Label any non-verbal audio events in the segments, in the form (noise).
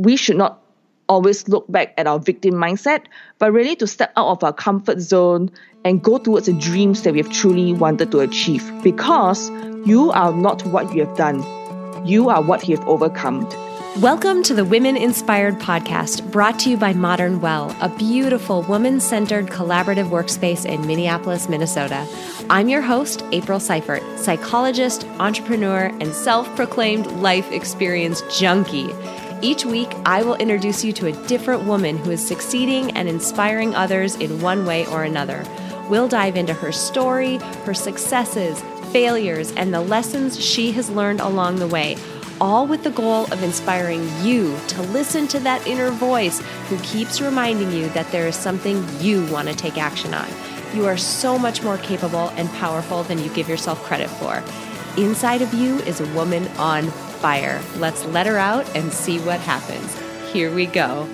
we should not always look back at our victim mindset, but really to step out of our comfort zone and go towards the dreams that we have truly wanted to achieve. Because you are not what you have done, you are what you have overcome. Welcome to the Women Inspired Podcast, brought to you by Modern Well, a beautiful woman centered collaborative workspace in Minneapolis, Minnesota. I'm your host, April Seifert, psychologist, entrepreneur, and self proclaimed life experience junkie. Each week, I will introduce you to a different woman who is succeeding and inspiring others in one way or another. We'll dive into her story, her successes, failures, and the lessons she has learned along the way, all with the goal of inspiring you to listen to that inner voice who keeps reminding you that there is something you want to take action on. You are so much more capable and powerful than you give yourself credit for. Inside of you is a woman on fire. Let's let her out and see what happens. Here we go.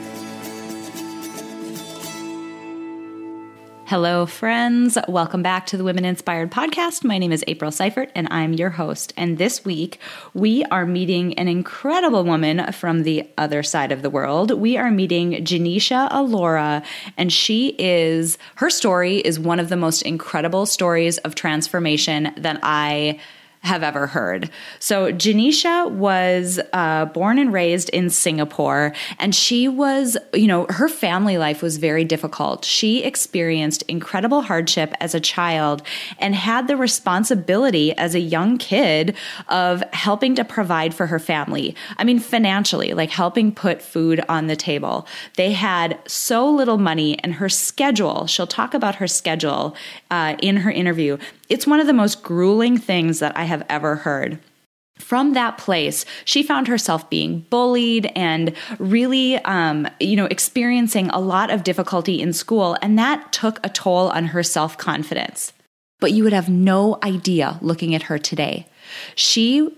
Hello, friends. Welcome back to the Women Inspired Podcast. My name is April Seifert, and I'm your host. And this week, we are meeting an incredible woman from the other side of the world. We are meeting Janisha Alora, and she is, her story is one of the most incredible stories of transformation that I have ever heard. So, Janisha was uh, born and raised in Singapore, and she was, you know, her family life was very difficult. She experienced incredible hardship as a child and had the responsibility as a young kid of helping to provide for her family. I mean, financially, like helping put food on the table. They had so little money, and her schedule, she'll talk about her schedule uh, in her interview. It's one of the most grueling things that I have ever heard. From that place, she found herself being bullied and really, um, you know, experiencing a lot of difficulty in school, and that took a toll on her self confidence. But you would have no idea looking at her today. She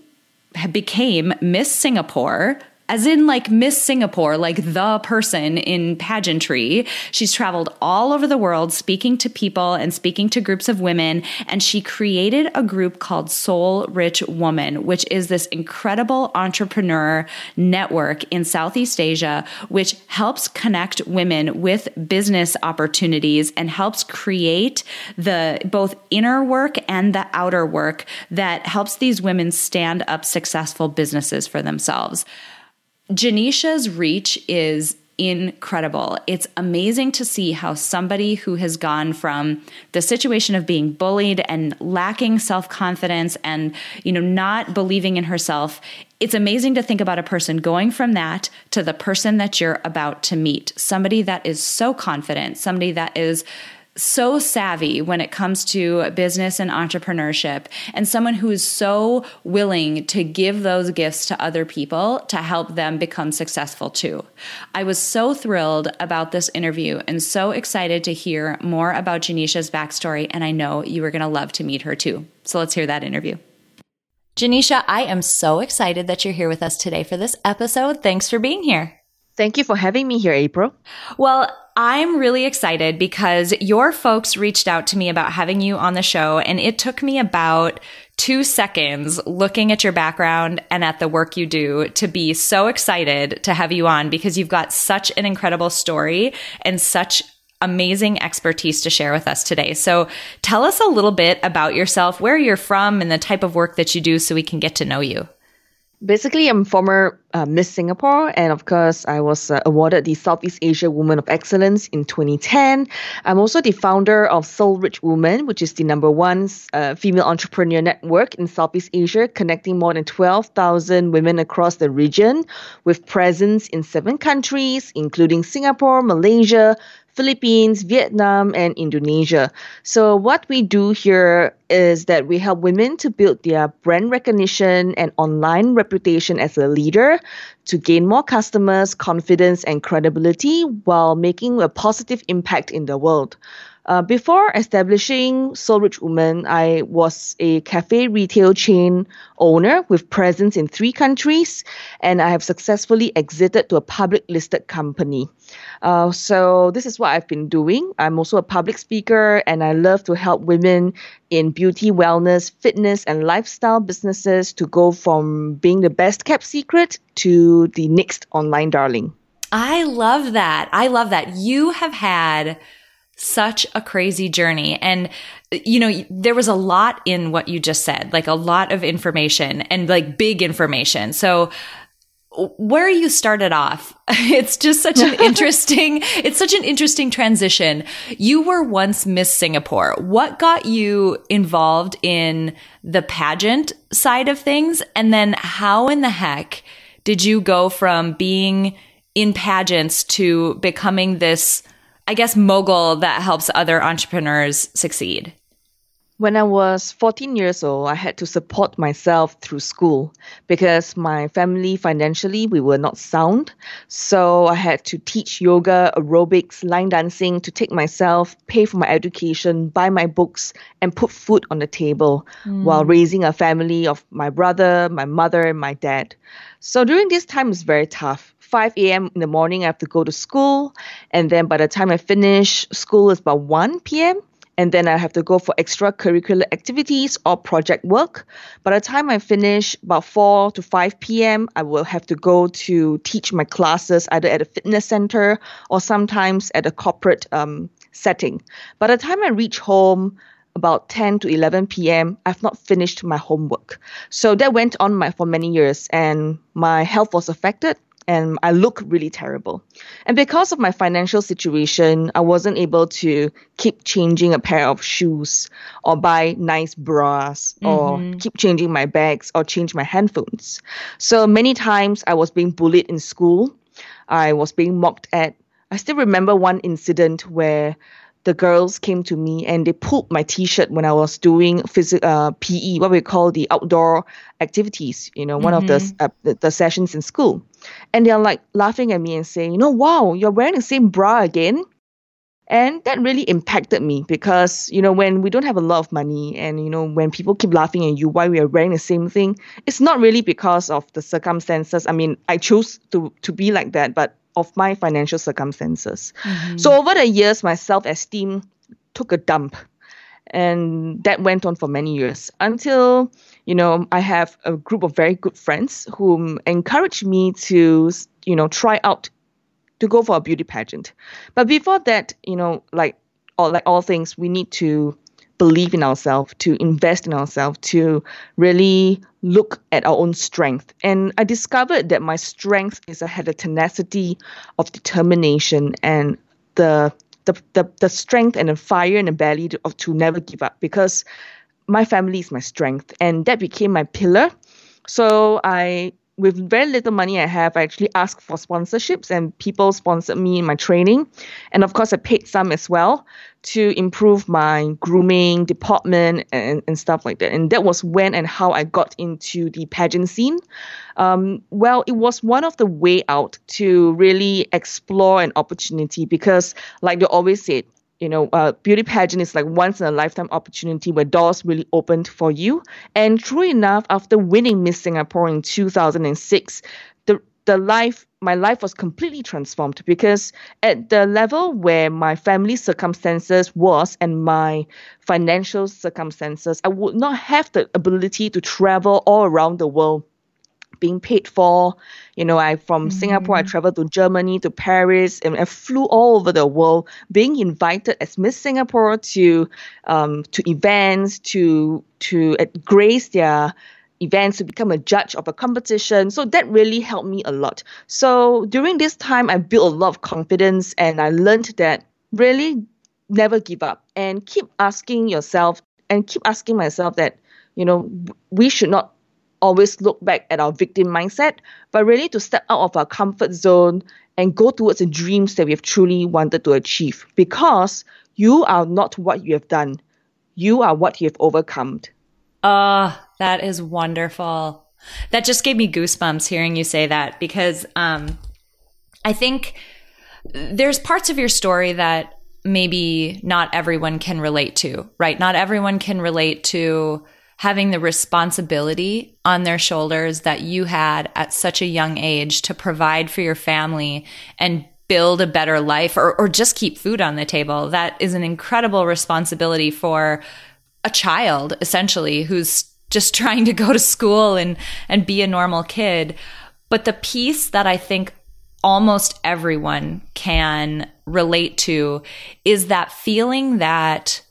became Miss Singapore as in like Miss Singapore, like the person in pageantry. She's traveled all over the world speaking to people and speaking to groups of women. And she created a group called Soul Rich Woman, which is this incredible entrepreneur network in Southeast Asia, which helps connect women with business opportunities and helps create the both inner work and the outer work that helps these women stand up successful businesses for themselves. Janisha's reach is incredible. It's amazing to see how somebody who has gone from the situation of being bullied and lacking self-confidence and you know not believing in herself it's amazing to think about a person going from that to the person that you're about to meet somebody that is so confident somebody that is so savvy when it comes to business and entrepreneurship, and someone who is so willing to give those gifts to other people to help them become successful too. I was so thrilled about this interview and so excited to hear more about Janisha's backstory, and I know you are going to love to meet her too. So let's hear that interview. Janisha, I am so excited that you're here with us today for this episode. Thanks for being here. Thank you for having me here, April. Well, I'm really excited because your folks reached out to me about having you on the show, and it took me about two seconds looking at your background and at the work you do to be so excited to have you on because you've got such an incredible story and such amazing expertise to share with us today. So tell us a little bit about yourself, where you're from, and the type of work that you do so we can get to know you. Basically, I'm former uh, Miss Singapore, and of course, I was uh, awarded the Southeast Asia Woman of Excellence in 2010. I'm also the founder of Soul Rich Woman, which is the number one uh, female entrepreneur network in Southeast Asia, connecting more than 12,000 women across the region with presence in seven countries, including Singapore, Malaysia, Philippines, Vietnam, and Indonesia. So, what we do here is that we help women to build their brand recognition and online reputation as a leader to gain more customers, confidence, and credibility while making a positive impact in the world. Uh, before establishing Soul Rich Woman, I was a cafe retail chain owner with presence in three countries, and I have successfully exited to a public listed company. Uh, so this is what I've been doing. I'm also a public speaker, and I love to help women in beauty, wellness, fitness, and lifestyle businesses to go from being the best kept secret to the next online darling. I love that. I love that. You have had such a crazy journey. And, you know, there was a lot in what you just said, like a lot of information and like big information. So, where you started off, (laughs) it's just such an (laughs) interesting, it's such an interesting transition. You were once Miss Singapore. What got you involved in the pageant side of things? And then how in the heck did you go from being in pageants to becoming this I guess, mogul that helps other entrepreneurs succeed? When I was 14 years old, I had to support myself through school because my family financially we were not sound. So I had to teach yoga, aerobics, line dancing to take myself, pay for my education, buy my books, and put food on the table mm. while raising a family of my brother, my mother, and my dad. So during this time it's very tough 5 a.m. in the morning, I have to go to school. And then by the time I finish, school is about 1 p.m. And then I have to go for extracurricular activities or project work. By the time I finish, about 4 to 5 p.m., I will have to go to teach my classes either at a fitness center or sometimes at a corporate um, setting. By the time I reach home, about 10 to 11 p.m., I've not finished my homework. So that went on my, for many years, and my health was affected and I look really terrible. And because of my financial situation, I wasn't able to keep changing a pair of shoes or buy nice bras or mm-hmm. keep changing my bags or change my handphones. So many times I was being bullied in school. I was being mocked at. I still remember one incident where the girls came to me and they pulled my t-shirt when I was doing phys- uh, PE, what we call the outdoor activities, you know, one mm-hmm. of the, mm-hmm. uh, the, the sessions in school. And they're like laughing at me and saying, you know, wow, you're wearing the same bra again. And that really impacted me because, you know, when we don't have a lot of money and, you know, when people keep laughing at you why we are wearing the same thing, it's not really because of the circumstances. I mean, I chose to, to be like that, but of my financial circumstances. Mm-hmm. So over the years, my self esteem took a dump. And that went on for many years until, you know, I have a group of very good friends who encouraged me to, you know, try out to go for a beauty pageant. But before that, you know, like all like all things, we need to believe in ourselves, to invest in ourselves, to really look at our own strength. And I discovered that my strength is I had a tenacity of determination and the the, the, the strength and the fire in the belly to, of, to never give up because my family is my strength and that became my pillar. So I with very little money I have, I actually asked for sponsorships and people sponsored me in my training. And of course, I paid some as well to improve my grooming department and, and stuff like that. And that was when and how I got into the pageant scene. Um, well, it was one of the way out to really explore an opportunity because, like they always said, you know, uh, beauty pageant is like once in a lifetime opportunity where doors really opened for you. And true enough, after winning Miss Singapore in 2006, the the life my life was completely transformed because at the level where my family circumstances was and my financial circumstances, I would not have the ability to travel all around the world being paid for. You know, I from mm-hmm. Singapore, I traveled to Germany, to Paris, and I flew all over the world, being invited as Miss Singapore to um, to events, to to uh, grace their events to become a judge of a competition. So that really helped me a lot. So during this time, I built a lot of confidence, and I learned that really never give up and keep asking yourself and keep asking myself that you know we should not always look back at our victim mindset, but really to step out of our comfort zone and go towards the dreams that we have truly wanted to achieve. Because you are not what you have done, you are what you have overcome. Ah, uh, that is wonderful. That just gave me goosebumps hearing you say that because um, I think there's parts of your story that maybe not everyone can relate to, right? Not everyone can relate to having the responsibility on their shoulders that you had at such a young age to provide for your family and build a better life or, or just keep food on the table. That is an incredible responsibility for a child, essentially, who's just (laughs) trying to go to school and, and be a normal kid. But the piece that I think almost everyone can relate to is that feeling that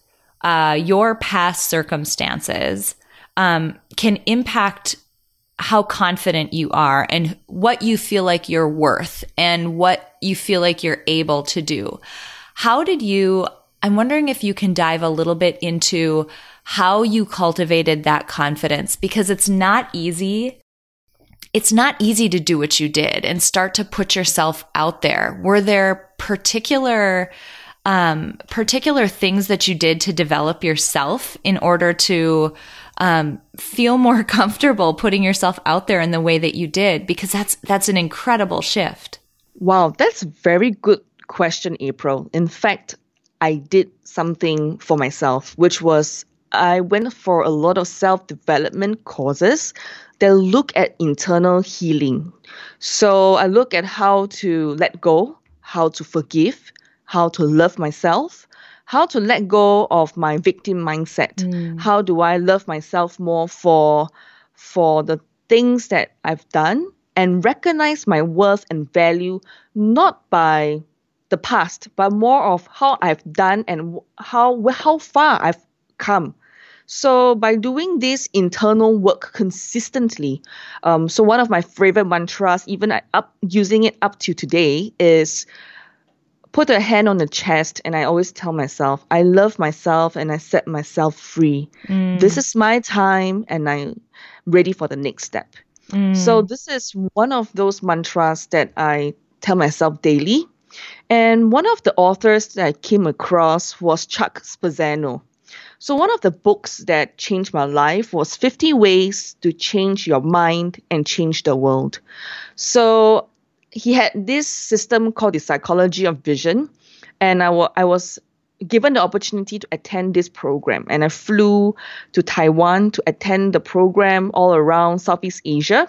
uh, your past circumstances um, can impact how confident you are and what you feel like you're worth and what you feel like you're able to do. How did you? I'm wondering if you can dive a little bit into how you cultivated that confidence because it's not easy it's not easy to do what you did and start to put yourself out there. Were there particular um, particular things that you did to develop yourself in order to um, feel more (laughs) comfortable putting yourself out there in the way that you did? Because that's that's an incredible shift. Wow, that's very good question, April. In fact, I did something for myself, which was I went for a lot of self development courses they look at internal healing. So I look at how to let go, how to forgive, how to love myself, how to let go of my victim mindset. Mm. How do I love myself more for for the things that I've done and recognize my worth and value not by the past, but more of how I've done and how how far I've come. So by doing this internal work consistently, um, so one of my favorite mantras, even up using it up to today, is put a hand on the chest and I always tell myself, I love myself and I set myself free. Mm. This is my time and I'm ready for the next step. Mm. So this is one of those mantras that I tell myself daily. And one of the authors that I came across was Chuck Spezzano. So, one of the books that changed my life was 50 Ways to Change Your Mind and Change the World. So, he had this system called the Psychology of Vision, and I, w- I was given the opportunity to attend this program. And I flew to Taiwan to attend the program all around Southeast Asia.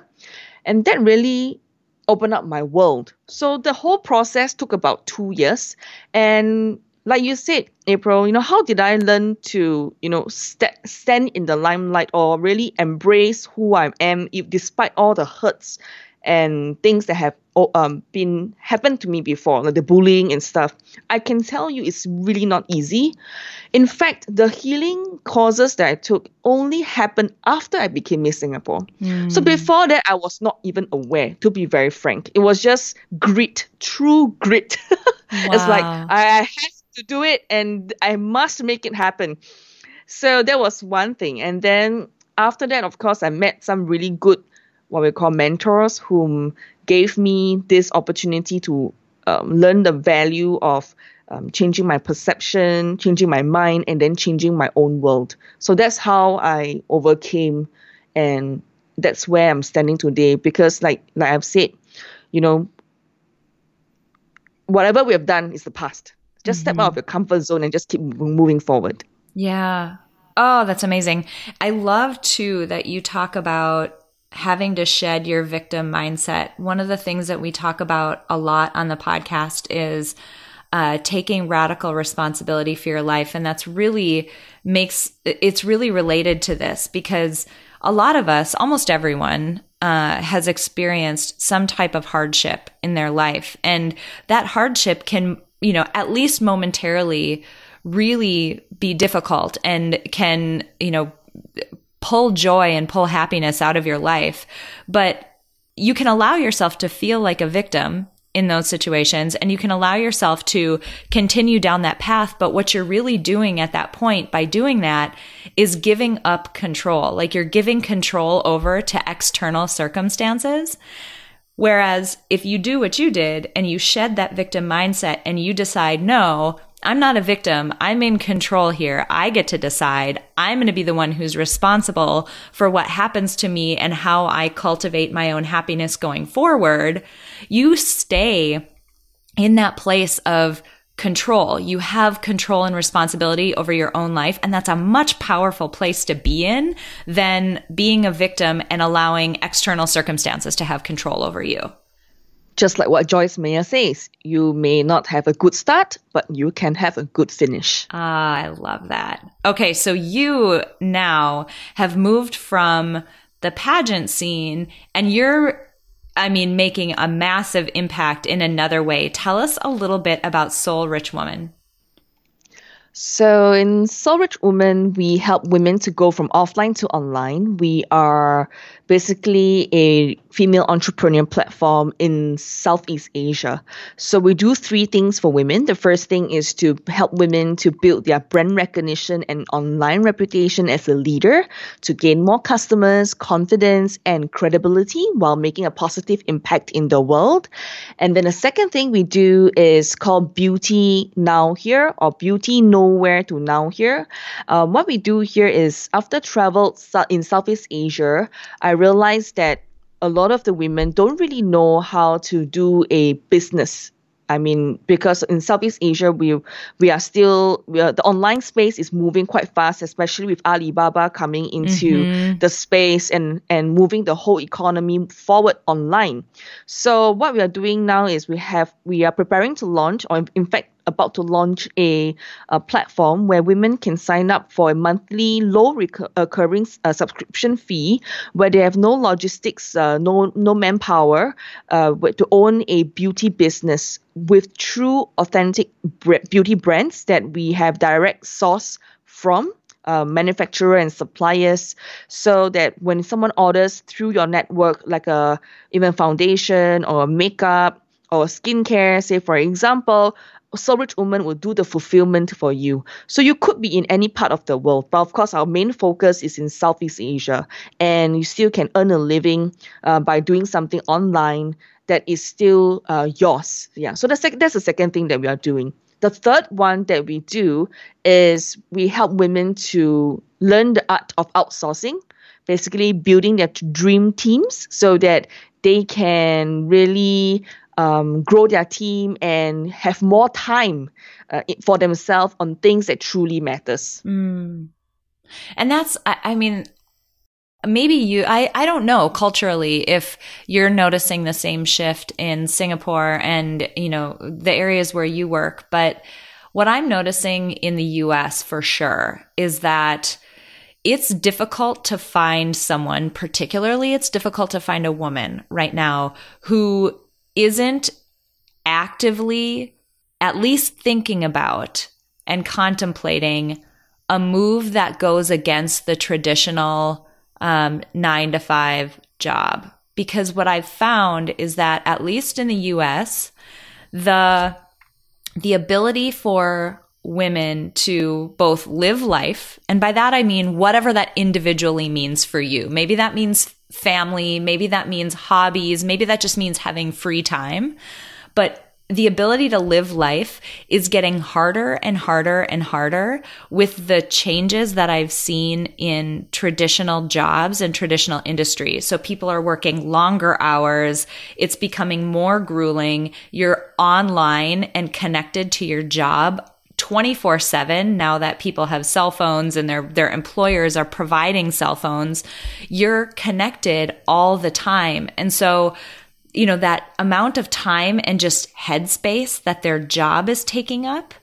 And that really opened up my world. So, the whole process took about two years. And like you said, April, you know, how did I learn to, you know, st- stand in the limelight or really embrace who I am, if, despite all the hurts and things that have um, been happened to me before, like the bullying and stuff. I can tell you, it's really not easy. In fact, the healing courses that I took only happened after I became Miss Singapore. Mm. So before that, I was not even aware. To be very frank, it was just grit, true grit. Wow. (laughs) it's like I, I had to do it and I must make it happen. So that was one thing. And then after that, of course, I met some really good, what we call mentors, whom gave me this opportunity to um, learn the value of um, changing my perception, changing my mind, and then changing my own world. So that's how I overcame, and that's where I'm standing today. Because, like like I've said, you know, whatever we have done is the past. Just mm-hmm. step out of your comfort zone and just keep moving forward. Yeah. Oh, that's amazing. I love too that you talk about having to shed your victim mindset. One of the things that we talk about a lot on the podcast is uh, taking radical responsibility for your life. And that's really makes it's really related to this because a lot of us, almost everyone, uh, has experienced some type of hardship in their life. And that hardship can you know, at least momentarily really be difficult and can, you know, pull joy and pull happiness out of your life. But you can allow yourself to feel like a victim in those situations and you can allow yourself to continue down that path. But what you're really doing at that point by doing that is giving up control. Like you're giving control over to external circumstances. Whereas if you do what you did and you shed that victim mindset and you decide, no, I'm not a victim. I'm in control here. I get to decide. I'm going to be the one who's responsible for what happens to me and how I cultivate my own happiness going forward. You stay in that place of control. You have control and responsibility over your own life. And that's a much powerful place to be in than being a victim and allowing external circumstances to have control over you. Just like what Joyce Meyer says, you may not have a good start, but you can have a good finish. Ah, I love that. Okay, so you now have moved from the pageant scene and you're I mean, making a massive impact in another way. Tell us a little bit about Soul Rich Woman. So in Soul Rich Woman, we help women to go from offline to online. We are basically a female entrepreneur platform in Southeast Asia. So we do three things for women. The first thing is to help women to build their brand recognition and online reputation as a leader to gain more customers, confidence, and credibility while making a positive impact in the world. And then the second thing we do is called Beauty Now Here or Beauty Nowhere to Now Here. Um, what we do here is after travel in Southeast Asia, I realized that a lot of the women don't really know how to do a business I mean, because in Southeast Asia, we we are still we are, the online space is moving quite fast, especially with Alibaba coming into mm-hmm. the space and and moving the whole economy forward online. So what we are doing now is we have we are preparing to launch, or in fact about to launch a, a platform where women can sign up for a monthly low recur- occurring uh, subscription fee where they have no logistics, uh, no no manpower uh, to own a beauty business with true authentic beauty brands that we have direct source from uh, manufacturer and suppliers. So that when someone orders through your network like a even foundation or makeup or skincare say for example Soul Rich Woman will do the fulfillment for you. So you could be in any part of the world, but of course our main focus is in Southeast Asia, and you still can earn a living uh, by doing something online that is still uh, yours. Yeah. So that's that's the second thing that we are doing. The third one that we do is we help women to learn the art of outsourcing, basically building their dream teams so that they can really um, grow their team and have more time uh, for themselves on things that truly matters. Mm. And that's, I, I mean, maybe you I, I don't know culturally if you're noticing the same shift in singapore and you know the areas where you work but what i'm noticing in the us for sure is that it's difficult to find someone particularly it's difficult to find a woman right now who isn't actively at least thinking about and contemplating a move that goes against the traditional um, nine to five job. Because what I've found is that at least in the US, the the ability for women to both live life, and by that I mean whatever that individually means for you. Maybe that means family, maybe that means hobbies, maybe that just means having free time. But the ability to live life is getting harder and harder and harder with the changes that I've seen in traditional jobs and traditional industries. So people are working longer hours. It's becoming more grueling. You're online and connected to your job 24 7 now that people have cell phones and their their employers are providing cell phones you're connected all the time. And so you know that amount of time and just headspace that their job is taking up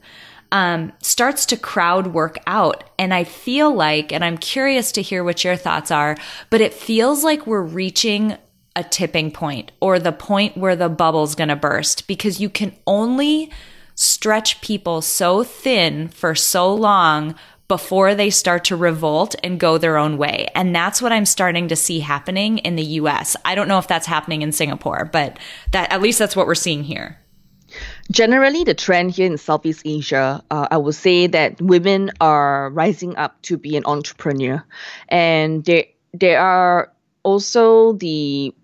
um, starts to crowd work out. And i feel like and i'm curious to hear what your thoughts are but it feels like we're reaching a tipping point or the point where the bubble's going to burst because you can only stretch people so thin for so long before they start to revolt and go their own way. And that's what I'm starting to see happening in the US. I don't know if that's happening in Singapore, but that at least that's what we're seeing here. Generally, the trend here in Southeast Asia, uh, I would say that women are rising up to be an entrepreneur, and there there are also the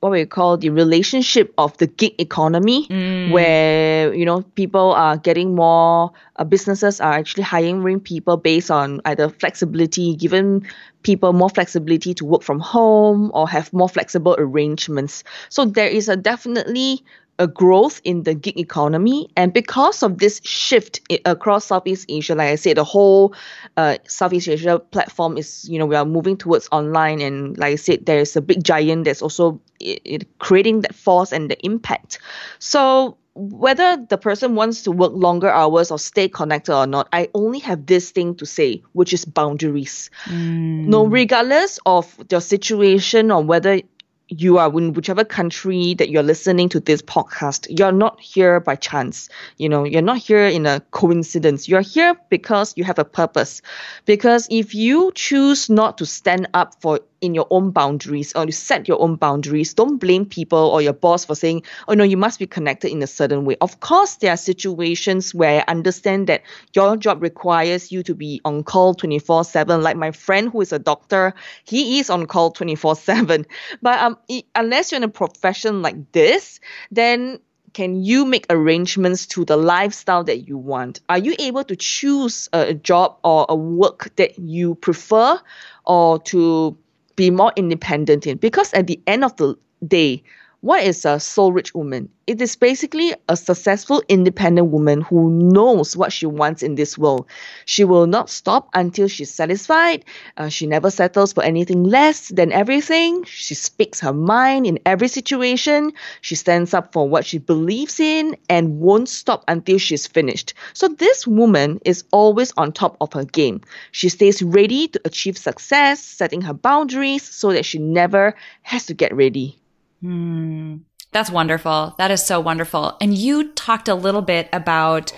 what we call the relationship of the gig economy, mm. where you know people are getting more. Uh, businesses are actually hiring people based on either flexibility, given people more flexibility to work from home or have more flexible arrangements. So there is a definitely a growth in the gig economy. And because of this shift across Southeast Asia, like I said, the whole uh, Southeast Asia platform is, you know, we are moving towards online. And like I said, there's a big giant that's also it, it creating that force and the impact. So whether the person wants to work longer hours or stay connected or not, I only have this thing to say, which is boundaries. Mm. No, regardless of your situation or whether you are in whichever country that you're listening to this podcast, you're not here by chance. You know, you're not here in a coincidence. You're here because you have a purpose. Because if you choose not to stand up for in your own boundaries or you set your own boundaries, don't blame people or your boss for saying, oh no, you must be connected in a certain way. Of course, there are situations where I understand that your job requires you to be on call 24 7. Like my friend who is a doctor, he is on call 24 7. (laughs) But um, unless you're in a profession like this, then can you make arrangements to the lifestyle that you want? Are you able to choose a job or a work that you prefer or to be more independent in? Because at the end of the day, what is a soul rich woman? It is basically a successful, independent woman who knows what she wants in this world. She will not stop until she's satisfied. Uh, she never settles for anything less than everything. She speaks her mind in every situation. She stands up for what she believes in and won't stop until she's finished. So, this woman is always on top of her game. She stays ready to achieve success, setting her boundaries so that she never has to get ready. Hmm. That's wonderful. That is so wonderful. And you talked a little bit about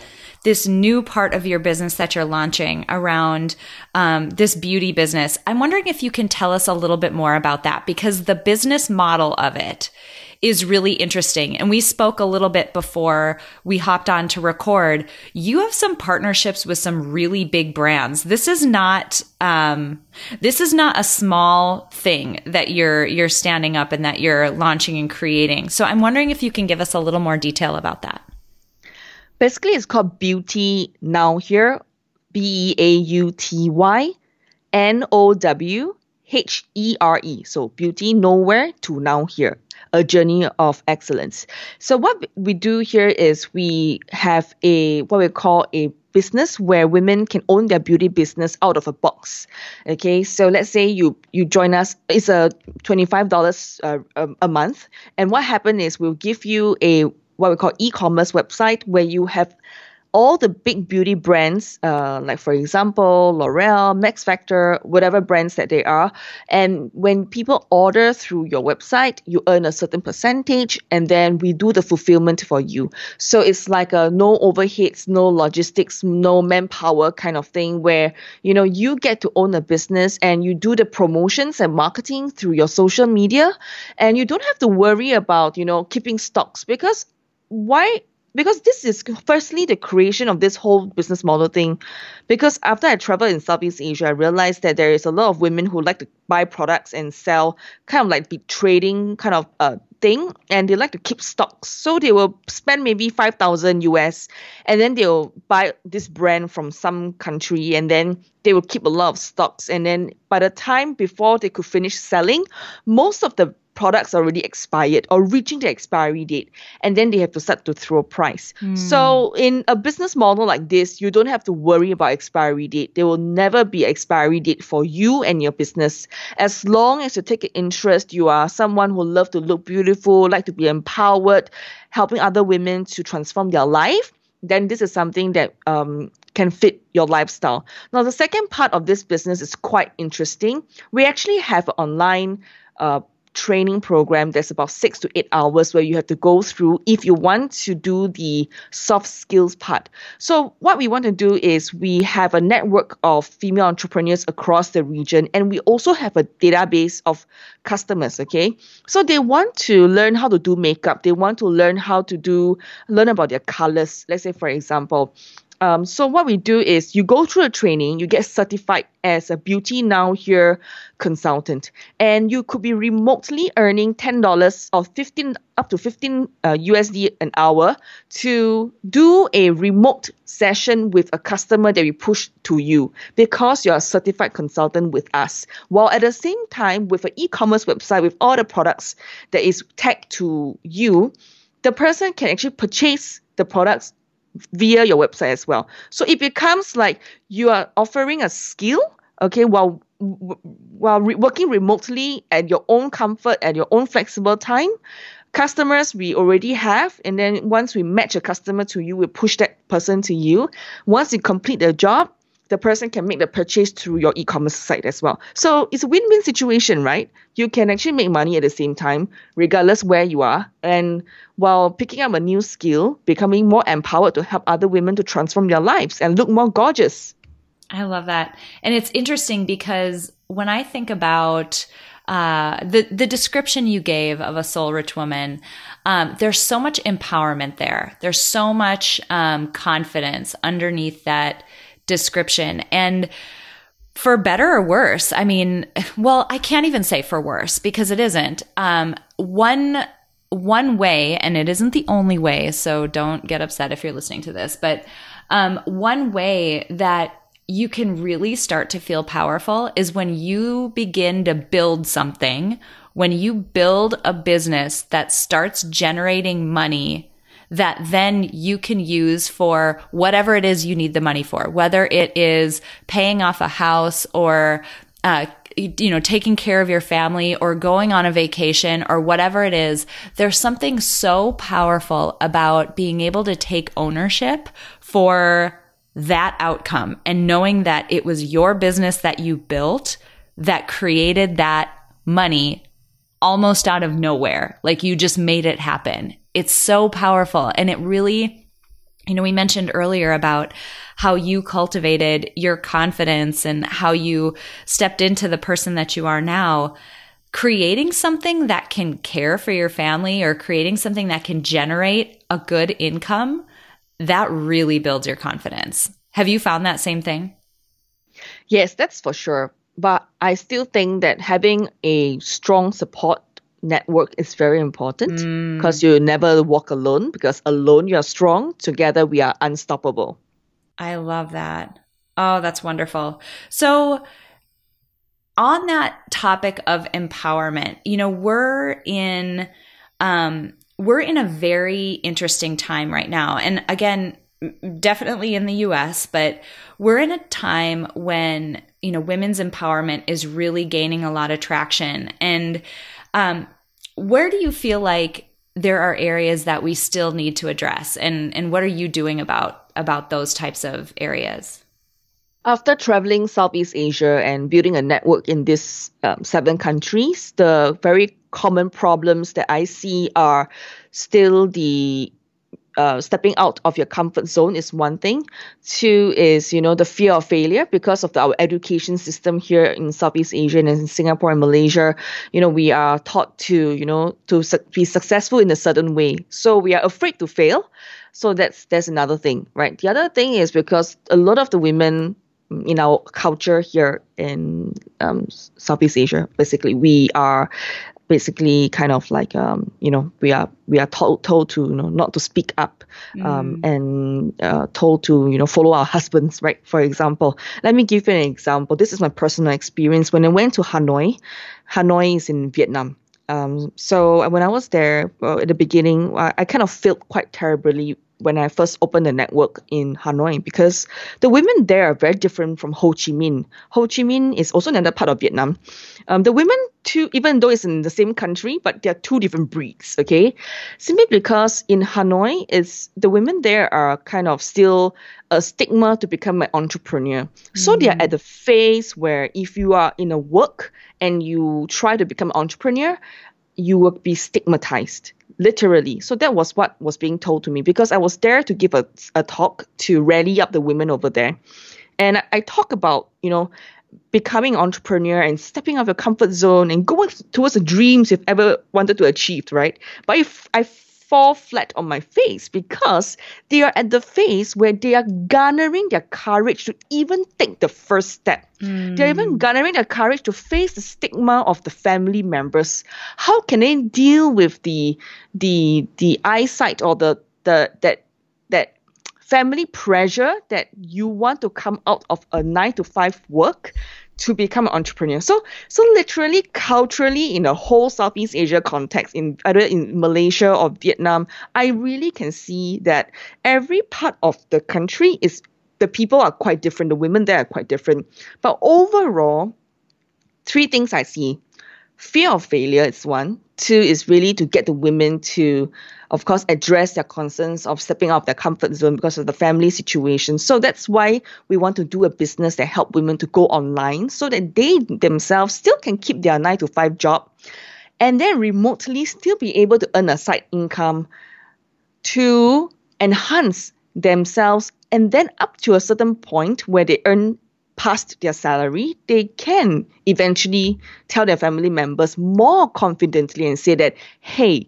this new part of your business that you're launching around um, this beauty business. I'm wondering if you can tell us a little bit more about that because the business model of it is really interesting. And we spoke a little bit before we hopped on to record. You have some partnerships with some really big brands. This is not, um, this is not a small thing that you're, you're standing up and that you're launching and creating. So I'm wondering if you can give us a little more detail about that. Basically, it's called Beauty Now Here, B E A U T Y N O W H E R E. So beauty nowhere to now here a journey of excellence. So what we do here is we have a what we call a business where women can own their beauty business out of a box. Okay, so let's say you you join us. It's a twenty five dollars uh, a, month, and what happens is we'll give you a what we call e-commerce website where you have all the big beauty brands, uh, like for example, L'Oreal, Max Factor, whatever brands that they are. And when people order through your website, you earn a certain percentage, and then we do the fulfillment for you. So it's like a no overheads, no logistics, no manpower kind of thing where, you know, you get to own a business and you do the promotions and marketing through your social media. And you don't have to worry about, you know, keeping stocks because why because this is firstly the creation of this whole business model thing. Because after i traveled in southeast asia i realized that there is a lot of women who like to buy products and sell kind of like be trading kind of uh, thing and they like to keep stocks. So they will spend maybe 5000 us and then they'll buy this brand from some country and then they will keep a lot of stocks. And then by the time before they could finish selling most of the products already expired or reaching the expiry date and then they have to start to throw price mm. so in a business model like this you don't have to worry about expiry date there will never be expiry date for you and your business as long as you take an interest you are someone who love to look beautiful like to be empowered helping other women to transform their life then this is something that um, can fit your lifestyle. Now, the second part of this business is quite interesting. We actually have an online uh, training program that's about six to eight hours where you have to go through if you want to do the soft skills part. So, what we want to do is we have a network of female entrepreneurs across the region, and we also have a database of customers. Okay, so they want to learn how to do makeup, they want to learn how to do learn about their colors. Let's say, for example, um, so what we do is you go through a training, you get certified as a Beauty Now Here consultant, and you could be remotely earning ten dollars or fifteen up to fifteen uh, USD an hour to do a remote session with a customer that we push to you because you're a certified consultant with us. While at the same time, with an e-commerce website with all the products that is tagged to you, the person can actually purchase the products via your website as well. So it becomes like you are offering a skill, okay, while while re- working remotely at your own comfort at your own flexible time. Customers we already have, and then once we match a customer to you, we push that person to you. Once you complete the job, the person can make the purchase through your e-commerce site as well. So it's a win-win situation, right? You can actually make money at the same time, regardless where you are, and while picking up a new skill, becoming more empowered to help other women to transform their lives and look more gorgeous. I love that. And it's interesting because when I think about uh, the the description you gave of a soul rich woman, um, there's so much empowerment there. There's so much um, confidence underneath that description, and for better or worse. I mean, well, I can't even say for worse because it isn't. Um, one one way, and it isn't the only way. So don't get upset if you're listening to this, but um, one way that you can really start to feel powerful is when you begin to build something, when you build a business that starts generating money that then you can use for whatever it is you need the money for, whether it is paying off a house or, uh, you know, taking care of your family or going on a vacation or whatever it is, there's something so powerful about being able to take ownership for that outcome and knowing that it was your business that you built that created that money almost out of nowhere. Like you just made it happen. It's so powerful. And it really, you know, we mentioned earlier about how you cultivated your confidence and how you stepped into the person that you are now. Creating something that can care for your family or creating something that can generate a good income that really builds your confidence. Have you found that same thing? Yes, that's for sure. But I still think that having a strong support network is very important because mm. you never walk alone because alone you are strong, together we are unstoppable. I love that. Oh, that's wonderful. So, on that topic of empowerment, you know, we're in um we're in a very interesting time right now. And again, definitely in the US, but we're in a time when, you know, women's empowerment is really gaining a lot of traction. And um, where do you feel like there are areas that we still need to address and and what are you doing about about those types of areas? After traveling Southeast Asia and building a network in these um, seven countries, the very common problems that I see are still the uh, stepping out of your comfort zone is one thing. Two is you know the fear of failure because of the, our education system here in Southeast Asia and in Singapore and Malaysia. You know we are taught to you know to su- be successful in a certain way, so we are afraid to fail. So that's that's another thing, right? The other thing is because a lot of the women in our culture here in um, Southeast Asia, basically, we are basically kind of like um, you know we are we are told told to you know not to speak up um, mm. and uh, told to you know follow our husbands right? For example let me give you an example. This is my personal experience. When I went to Hanoi Hanoi is in Vietnam. Um, so when I was there uh, at the beginning I, I kind of felt quite terribly when I first opened the network in Hanoi because the women there are very different from Ho Chi Minh. Ho Chi Minh is also another part of Vietnam. Um, the women, too, even though it's in the same country, but they're two different breeds, okay? Simply because in Hanoi, is the women there are kind of still a stigma to become an entrepreneur. Mm. So they are mm. at the phase where if you are in a work and you try to become an entrepreneur, you will be stigmatized literally. So that was what was being told to me because I was there to give a, a talk to rally up the women over there. And I, I talk about, you know, becoming entrepreneur and stepping out of your comfort zone and going towards the dreams you've ever wanted to achieve, right? But if I fall flat on my face because they are at the phase where they are garnering their courage to even take the first step. Mm. They're even garnering their courage to face the stigma of the family members. How can they deal with the the the eyesight or the the that that family pressure that you want to come out of a nine to five work to become an entrepreneur. So so literally culturally in the whole Southeast Asia context, in either in Malaysia or Vietnam, I really can see that every part of the country is the people are quite different, the women there are quite different. But overall, three things I see. Fear of failure is one. Two is really to get the women to, of course, address their concerns of stepping out of their comfort zone because of the family situation. So that's why we want to do a business that help women to go online so that they themselves still can keep their nine to five job and then remotely still be able to earn a side income to enhance themselves and then up to a certain point where they earn past their salary, they can eventually tell their family members more confidently and say that, hey,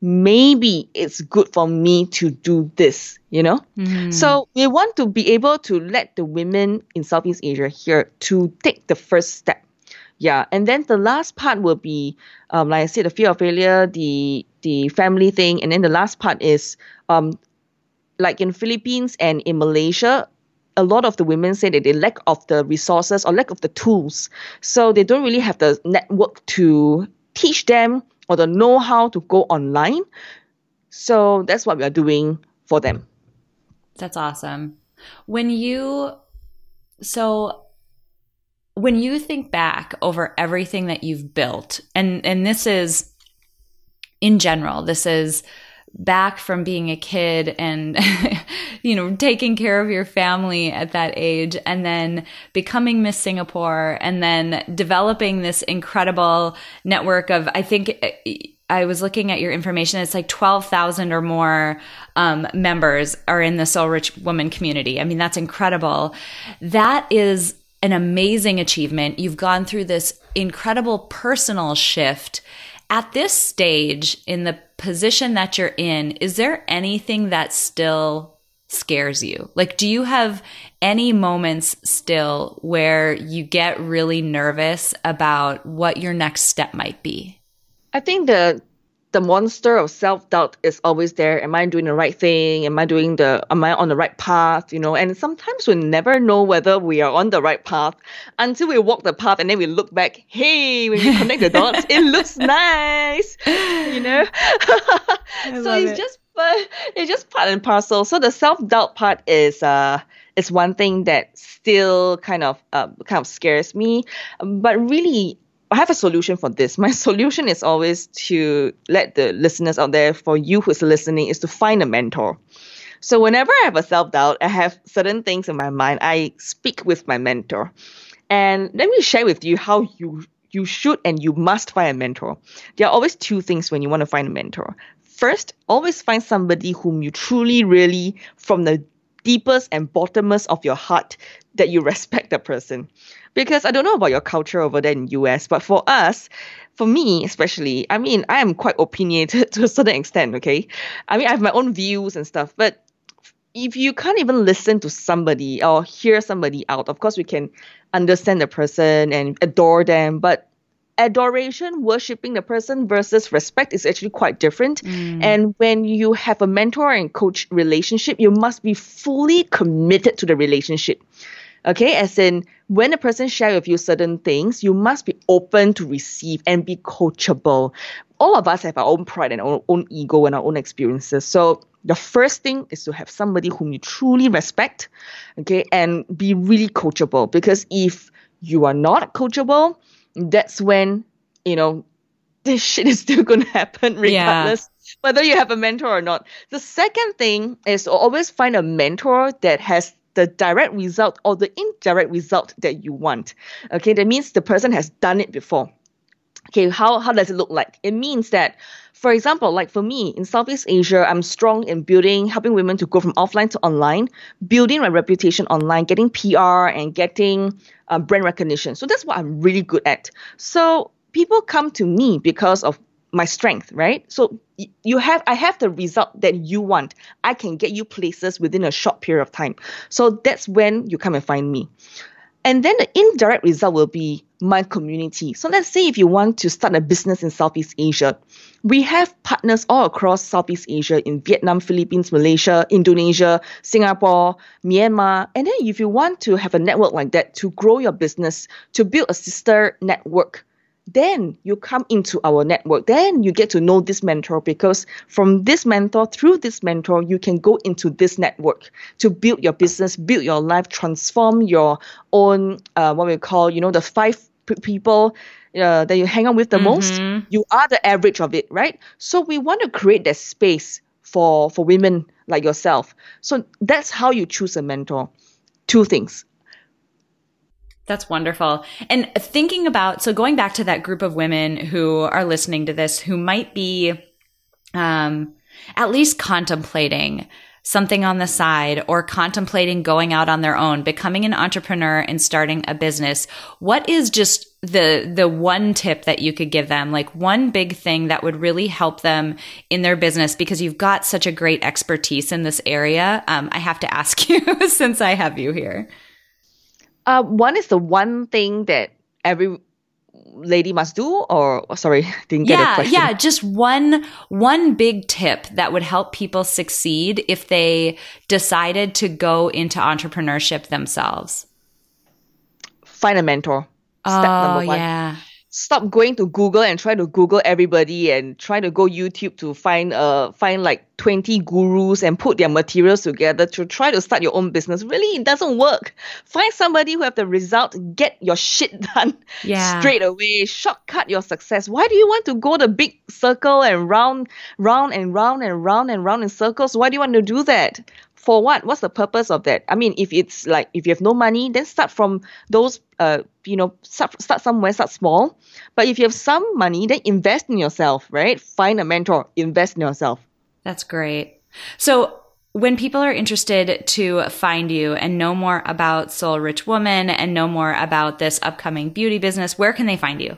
maybe it's good for me to do this, you know? Mm. So we want to be able to let the women in Southeast Asia here to take the first step. Yeah, and then the last part will be, um, like I said, the fear of failure, the the family thing, and then the last part is, um, like in Philippines and in Malaysia, a lot of the women say that they lack of the resources or lack of the tools. So they don't really have the network to teach them or the know how to go online. So that's what we are doing for them. That's awesome. When you, so when you think back over everything that you've built, and, and this is in general, this is back from being a kid and (laughs) you know taking care of your family at that age and then becoming miss singapore and then developing this incredible network of i think I was looking at your information. It's like 12,000 or more um, members are in the Soul Rich Woman community. I mean, that's incredible. That is an amazing achievement. You've gone through this incredible personal shift at this stage in the position that you're in, is there anything that still scares you? Like, do you have any moments still where you get really nervous about what your next step might be? I think the the monster of self-doubt is always there. Am i doing the right thing? Am i doing the am i on the right path? You know and sometimes we never know whether we are on the right path until we walk the path and then we look back. Hey when we connect the dots it (laughs) looks nice. You know? (laughs) So it's it. just but it's just part and parcel. So the self-doubt part is uh is one thing that still kind of uh, kind of scares me. But really I have a solution for this. My (laughs) solution is always to let the listeners out there, for you who's listening, is to find a mentor. So whenever I have a self doubt, I have certain things in my mind. I speak with my mentor, and let me share with you how you you should and you must find a mentor. There are always two things when you want to find a mentor. First, always find somebody whom you truly, really, from the deepest and bottomest of your heart, that you respect the person because I don't know about your culture over there in the US, but for us, for me especially, I mean, I am quite opinionated (laughs) to a certain extent, okay? I mean, I have my own views and stuff, but if you can't even listen to somebody or hear somebody out, of course we can understand the person and adore them, but adoration, worshipping the person versus respect is actually quite different. Mm. And when you have a mentor and coach relationship, you must be fully committed to the relationship. Okay, as in when a person shares with you certain things, you must be open to receive and be coachable. All of us have our own pride and our own ego and our own experiences. So the first thing is to have somebody whom you truly respect, okay, and be really coachable. Because if you are not coachable, that's when, you know, (laughs) this shit is still gonna happen regardless. Yeah whether you have a mentor or not. The second thing is to always find a mentor that has the direct result or the indirect result that you want. Okay, that means the person has done it before. Okay, how, how does it look like? It means that, for example, like for me in Southeast Asia, I'm strong in building, helping women to go from offline to online, building my reputation online, getting PR and getting uh, brand recognition. So that's what I'm really good at. So people come to me because of my strength, right? So you have I have the result that you want. I can get you places within a short period of time. So that's when you come and find me. And then the indirect result will be my community. So let's say if you want to start a business in Southeast Asia, we have partners all across Southeast Asia in Vietnam, Philippines, Malaysia, Indonesia, Singapore, Myanmar. And then if you want to have a network like that to grow your business, to build a sister network, then you come into our network then you get to know this mentor because from this mentor through this mentor you can go into this network to build your business build your life transform your own uh, what we call you know the five p- people uh, that you hang out with the most, you are the average of it, right? So we want to create that space for for women like yourself. So that's how you choose a mentor. Two things. That's wonderful. And thinking about, so going back to that group of women who are listening to this, who might be, um, at least contemplating something on the side or contemplating going out on their own, becoming an entrepreneur and starting a business, what is just the the one tip that you could give them like one big thing that would really help them in their business because you've got such a great expertise in this area um, i have to ask (laughs) you since i have you here uh, one is the one thing that every lady must do or oh, sorry (laughs) didn't get yeah, a question Yeah, just one one big tip that would help people succeed if they decided to go into entrepreneurship themselves. Find a mentor. Step oh, number one. Yeah stop going to Google and try to Google everybody and try to go YouTube to find uh find like 20 gurus and put their materials together to try to start your own business. Really, it doesn't work. Find somebody who have the result, get your shit (laughs) done yeah. straight away, shortcut your success. Why do you want to go the big circle and round, round and round and round and round in circles? Why do you want to do that? For what? What's the purpose of that? I mean, if it's like if you have no money, then start from those. Uh, you know, start start somewhere, start small. But if you have some money, then invest in yourself, right? Find a mentor, invest in yourself. That's great. So when people are interested to find you and know more about Soul Rich Woman and know more about this upcoming beauty business, where can they find you?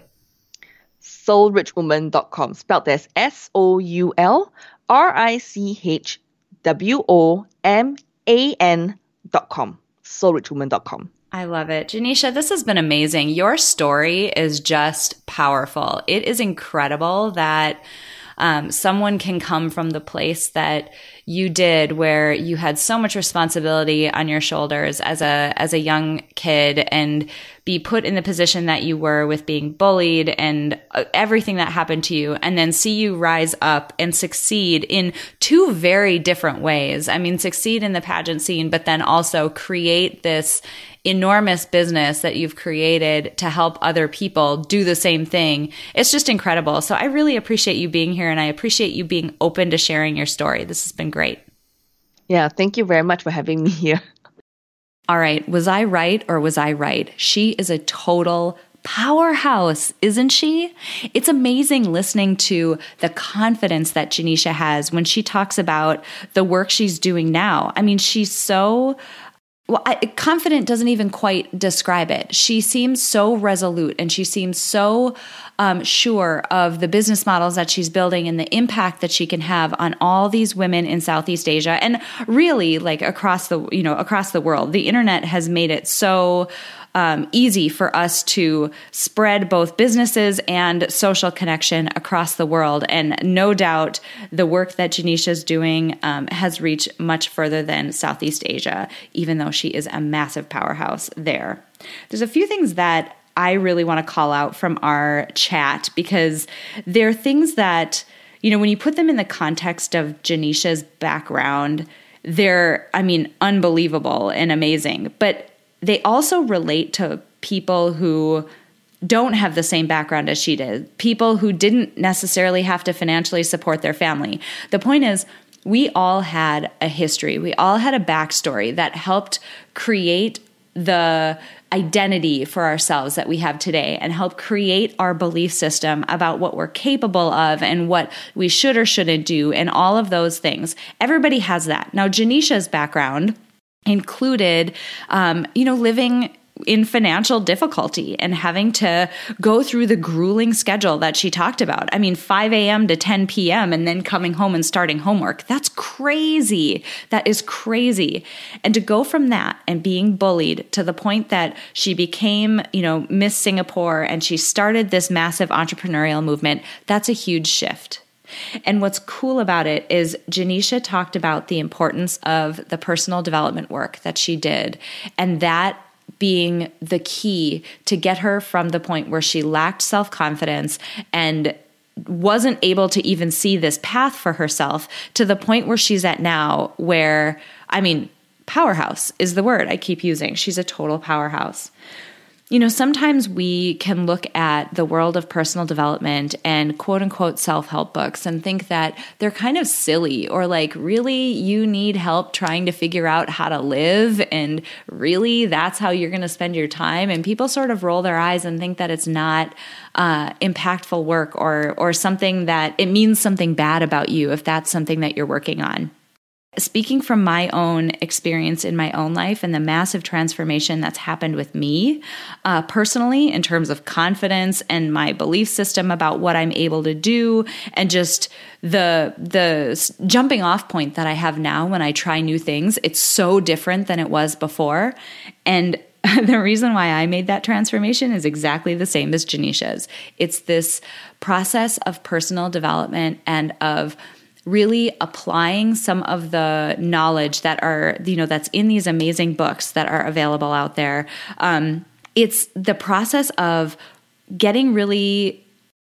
soulrichwoman.com, spelled as S O U L R I C H W O M A N dot com. Soulrichwoman.com. I love it. Janisha, this has been amazing. Your story is just powerful. It is incredible that um, someone can come from the place that you did where you had so much responsibility on your shoulders as a as a young kid and be put in the position that you were with being bullied and uh, everything that happened to you and then see you rise up and succeed in two very different ways. I mean, succeed in the pageant scene, but then also create this enormous business that you've created to help other people do the same thing. It's just incredible. So I really appreciate you being here and I appreciate you being open to sharing your story. This has been great. Yeah, thank you very much for having me here. (laughs) All right, was I right or was I right? She is a total powerhouse, isn't she? It's amazing listening to the confidence that Janisha has when she talks about the work she's doing now. I mean, she's so well, I, confident doesn't even quite describe it. She seems so resolute and she seems so um, sure of the business models that she's building and the impact that she can have on all these women in Southeast Asia and really like across the you know across the world. The internet has made it so um, easy for us to spread both businesses and social connection across the world. And no doubt the work that Janisha is doing um, has reached much further than Southeast Asia, even though she is a massive powerhouse there. There's a few things that I really want to call out from our chat because they're things that, you know, when you put them in the context of Janisha's background, they're, I mean, unbelievable and amazing. But they also relate to people who don't have the same background as she did, people who didn't necessarily have to financially support their family. The point is, we all had a history, we all had a backstory that helped create the identity for ourselves that we have today and help create our belief system about what we're capable of and what we should or shouldn't do and all of those things. Everybody has that. Now, Janisha's background included, um, you know, living in financial difficulty and having to go through the grueling schedule that she talked about. I mean, 5 a.m. to 10 p.m. and then coming home and starting homework. That's crazy. That is crazy. And to go from that and being bullied to the point that she became, you know, Miss Singapore and she started this massive entrepreneurial movement, that's a huge shift. And what's cool about it is Janisha talked about the importance of the personal development work that she did, and that being the key to get her from the point where she lacked self confidence and wasn't able to even see this path for herself to the point where she's at now, where, I mean, powerhouse is the word I keep using. She's a total powerhouse. You know, sometimes we can look at the world of personal development and quote unquote self help books and think that they're kind of silly or like, really, you need help trying to figure out how to live. And really, that's how you're going to spend your time. And people sort of roll their eyes and think that it's not uh, impactful work or, or something that it means something bad about you if that's something that you're working on speaking from my own experience in my own life and the massive transformation that's happened with me uh, personally in terms of confidence and my belief system about what I'm able to do and just the the jumping off point that I have now when I try new things it's so different than it was before and (laughs) the reason why I made that transformation is exactly the same as Janisha's. It's this process of personal development and of really applying some of the knowledge that are you know that's in these amazing books that are available out there um, it's the process of getting really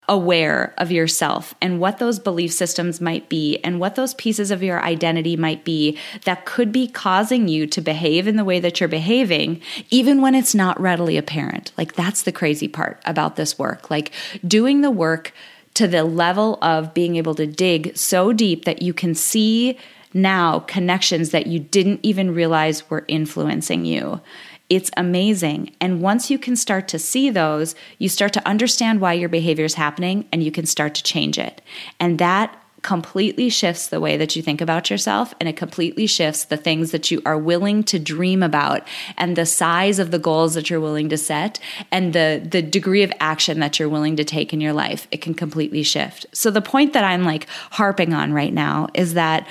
aware of yourself and what those belief systems might be and what those pieces of your identity might be that could be causing you to behave in the way that you're behaving, even when it's not readily apparent. Like, that's the crazy part about this work. Like, doing the work to the level of being able to dig so deep that you can see now connections that you didn't even realize were influencing you. It's amazing. And once you can start to see those, you start to understand why your behavior is happening and you can start to change it. And that completely shifts the way that you think about yourself and it completely shifts the things that you are willing to dream about and the size of the goals that you're willing to set and the the degree of action that you're willing to take in your life. It can completely shift. So the point that i'm like harping on right now is that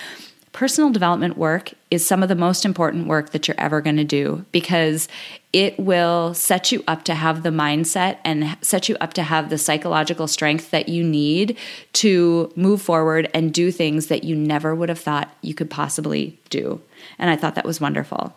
personal development work is some of the most important work that you're ever going to do because it will set you up to have the mindset and set you up to have the psychological strength that you need to move forward and do things that you never would have thought you could possibly do. And I thought that was wonderful.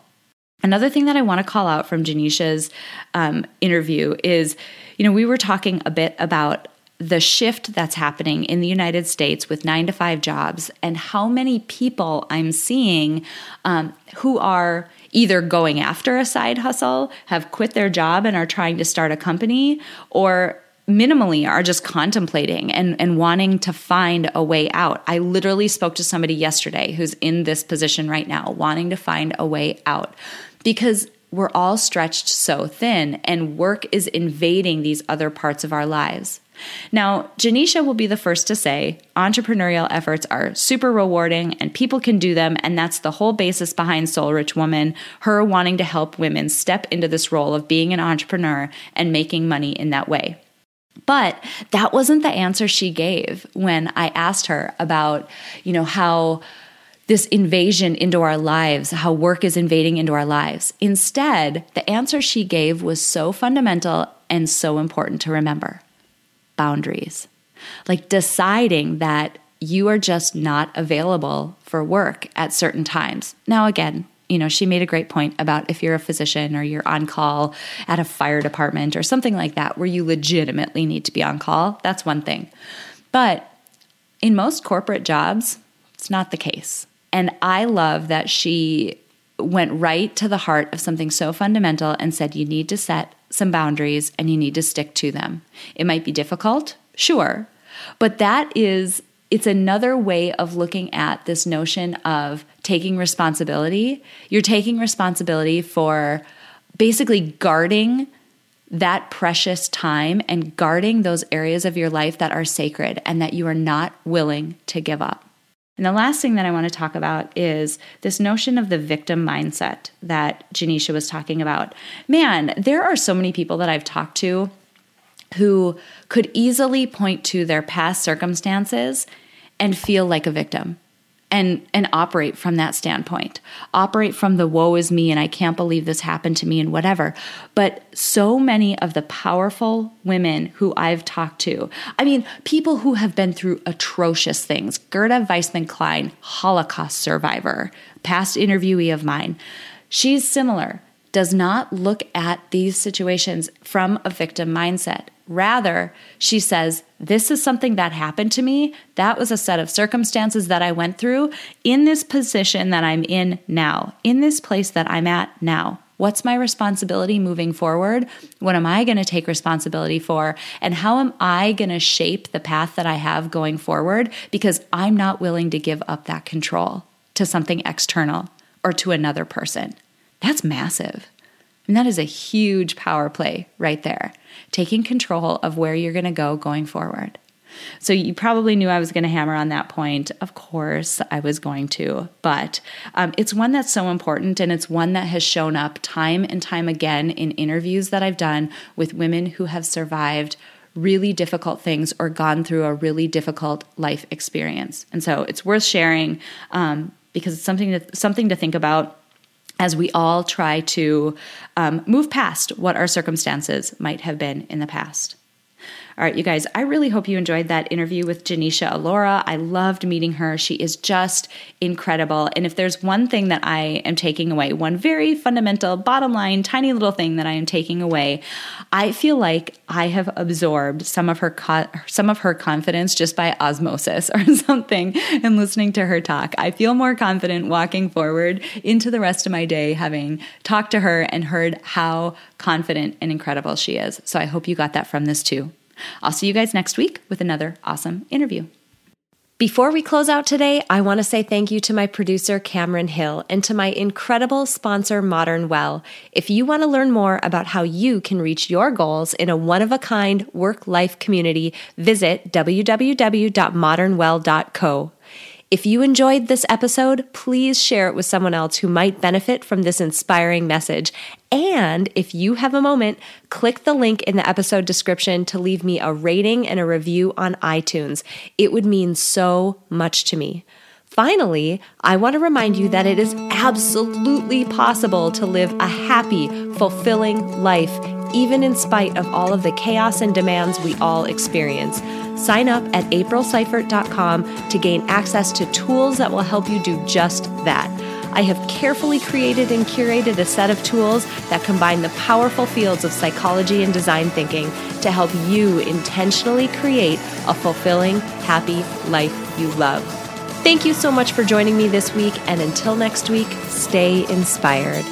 Another thing that I want to call out from Janisha's um, interview is, you know, we were talking a bit about the shift that's happening in the United States with nine to five jobs and how many people I'm seeing um, who are either going after a side hustle, have quit their job and are trying to start a company, or minimally are just contemplating and, and wanting to find a way out. I literally spoke to somebody yesterday who's in this position right now, wanting to find a way out because we're all stretched so thin and work is invading these other parts of our lives. Now, Janisha will be the first to say entrepreneurial efforts are super rewarding and people can do them. And that's the whole basis behind Soul Rich Woman, her wanting to help women step into this role of being an entrepreneur and making money in that way. But that wasn't the answer she gave when I asked her about, you know, how this invasion into our lives, how work is invading into our lives. Instead, the answer she gave was so fundamental and so important to remember boundaries. Like deciding that you are just not available for work at certain times. Now, again, you know, she made a great point about if you're a physician or you're on call at a fire department or something like that, where you legitimately need to be on call, that's one thing. But in most corporate jobs, it's not the case. And I love that she went right to the heart of something so fundamental and said, you need to set some boundaries and you need to stick to them. It might be difficult, sure, but that is it's another way of looking at this notion of taking responsibility. You're taking responsibility for basically guarding that precious time and guarding those areas of your life that are sacred and that you are not willing to give up. And the last thing that I want to talk about is this notion of the victim mindset that Janisha was talking about. Man, there are so many people that I've talked to who could easily point to their past circumstances and feel like a victim and and operate from that standpoint. Operate from the woe is me and i can't believe this happened to me and whatever. But so many of the powerful women who i've talked to i mean people who have been through atrocious things Gerda Weissmann Klein holocaust survivor past interviewee of mine. She's similar does not look at these situations from a victim mindset Rather, she says, This is something that happened to me. That was a set of circumstances that I went through in this position that I'm in now, in this place that I'm at now. What's my responsibility moving forward? What am I going to take responsibility for? And how am I going to shape the path that I have going forward? Because I'm not willing to give up that control to something external or to another person. That's massive. And that is a huge power play right there, taking control of where you're going to go going forward. So you probably knew I was going to hammer on that point. Of course, I was going to, but um, it's one that's so important, and it's one that has shown up time and time again in interviews that I've done with women who have survived really difficult things or gone through a really difficult life experience. And so it's worth sharing um, because it's something to, something to think about as we all try to um, move past what our circumstances might have been in the past. All right, you guys, I really hope you enjoyed that interview with Janisha Alora. I loved meeting her. She is just incredible. And if there's one thing that I am taking away, one very fundamental, bottom line, tiny little thing that I am taking away, I feel like I have absorbed some of her co- some of her confidence just by osmosis (laughs) or something and listening to her talk. I feel more confident walking forward into the rest of my day having talked to her and heard how confident and incredible she is. So I hope you got that from this too. I'll see you guys next week with another awesome interview. Before we close out today, I want to say thank you to my producer, Cameron Hill, and to my incredible sponsor, Modern Well. If you want to learn more about how you can reach your goals in a one of a kind work life community, visit www.modernwell.co. If you enjoyed this episode, please share it with someone else who might benefit from this inspiring message. And if you have a moment, click the link in the episode description to leave me a rating and a review on iTunes. It would mean so much to me. Finally, I want to remind you that it is absolutely possible to live a happy, fulfilling life, even in spite of all of the chaos and demands we all experience. Sign up at aprilseifert.com to gain access to tools that will help you do just that. I have carefully created and curated a set of tools that combine the powerful fields of psychology and design thinking to help you intentionally create a fulfilling, happy life you love. Thank you so much for joining me this week, and until next week, stay inspired.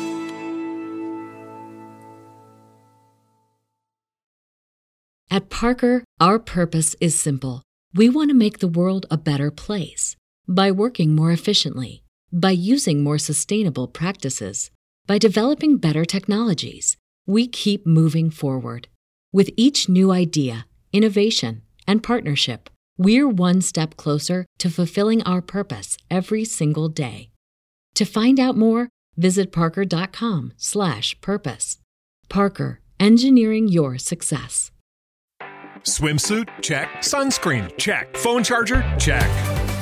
At Parker, our purpose is simple. We want to make the world a better place by working more efficiently, by using more sustainable practices, by developing better technologies. We keep moving forward. With each new idea, innovation, and partnership, we're one step closer to fulfilling our purpose every single day. To find out more, visit parker.com/purpose. Parker, engineering your success. Swimsuit? Check. Sunscreen? Check. Phone charger? Check.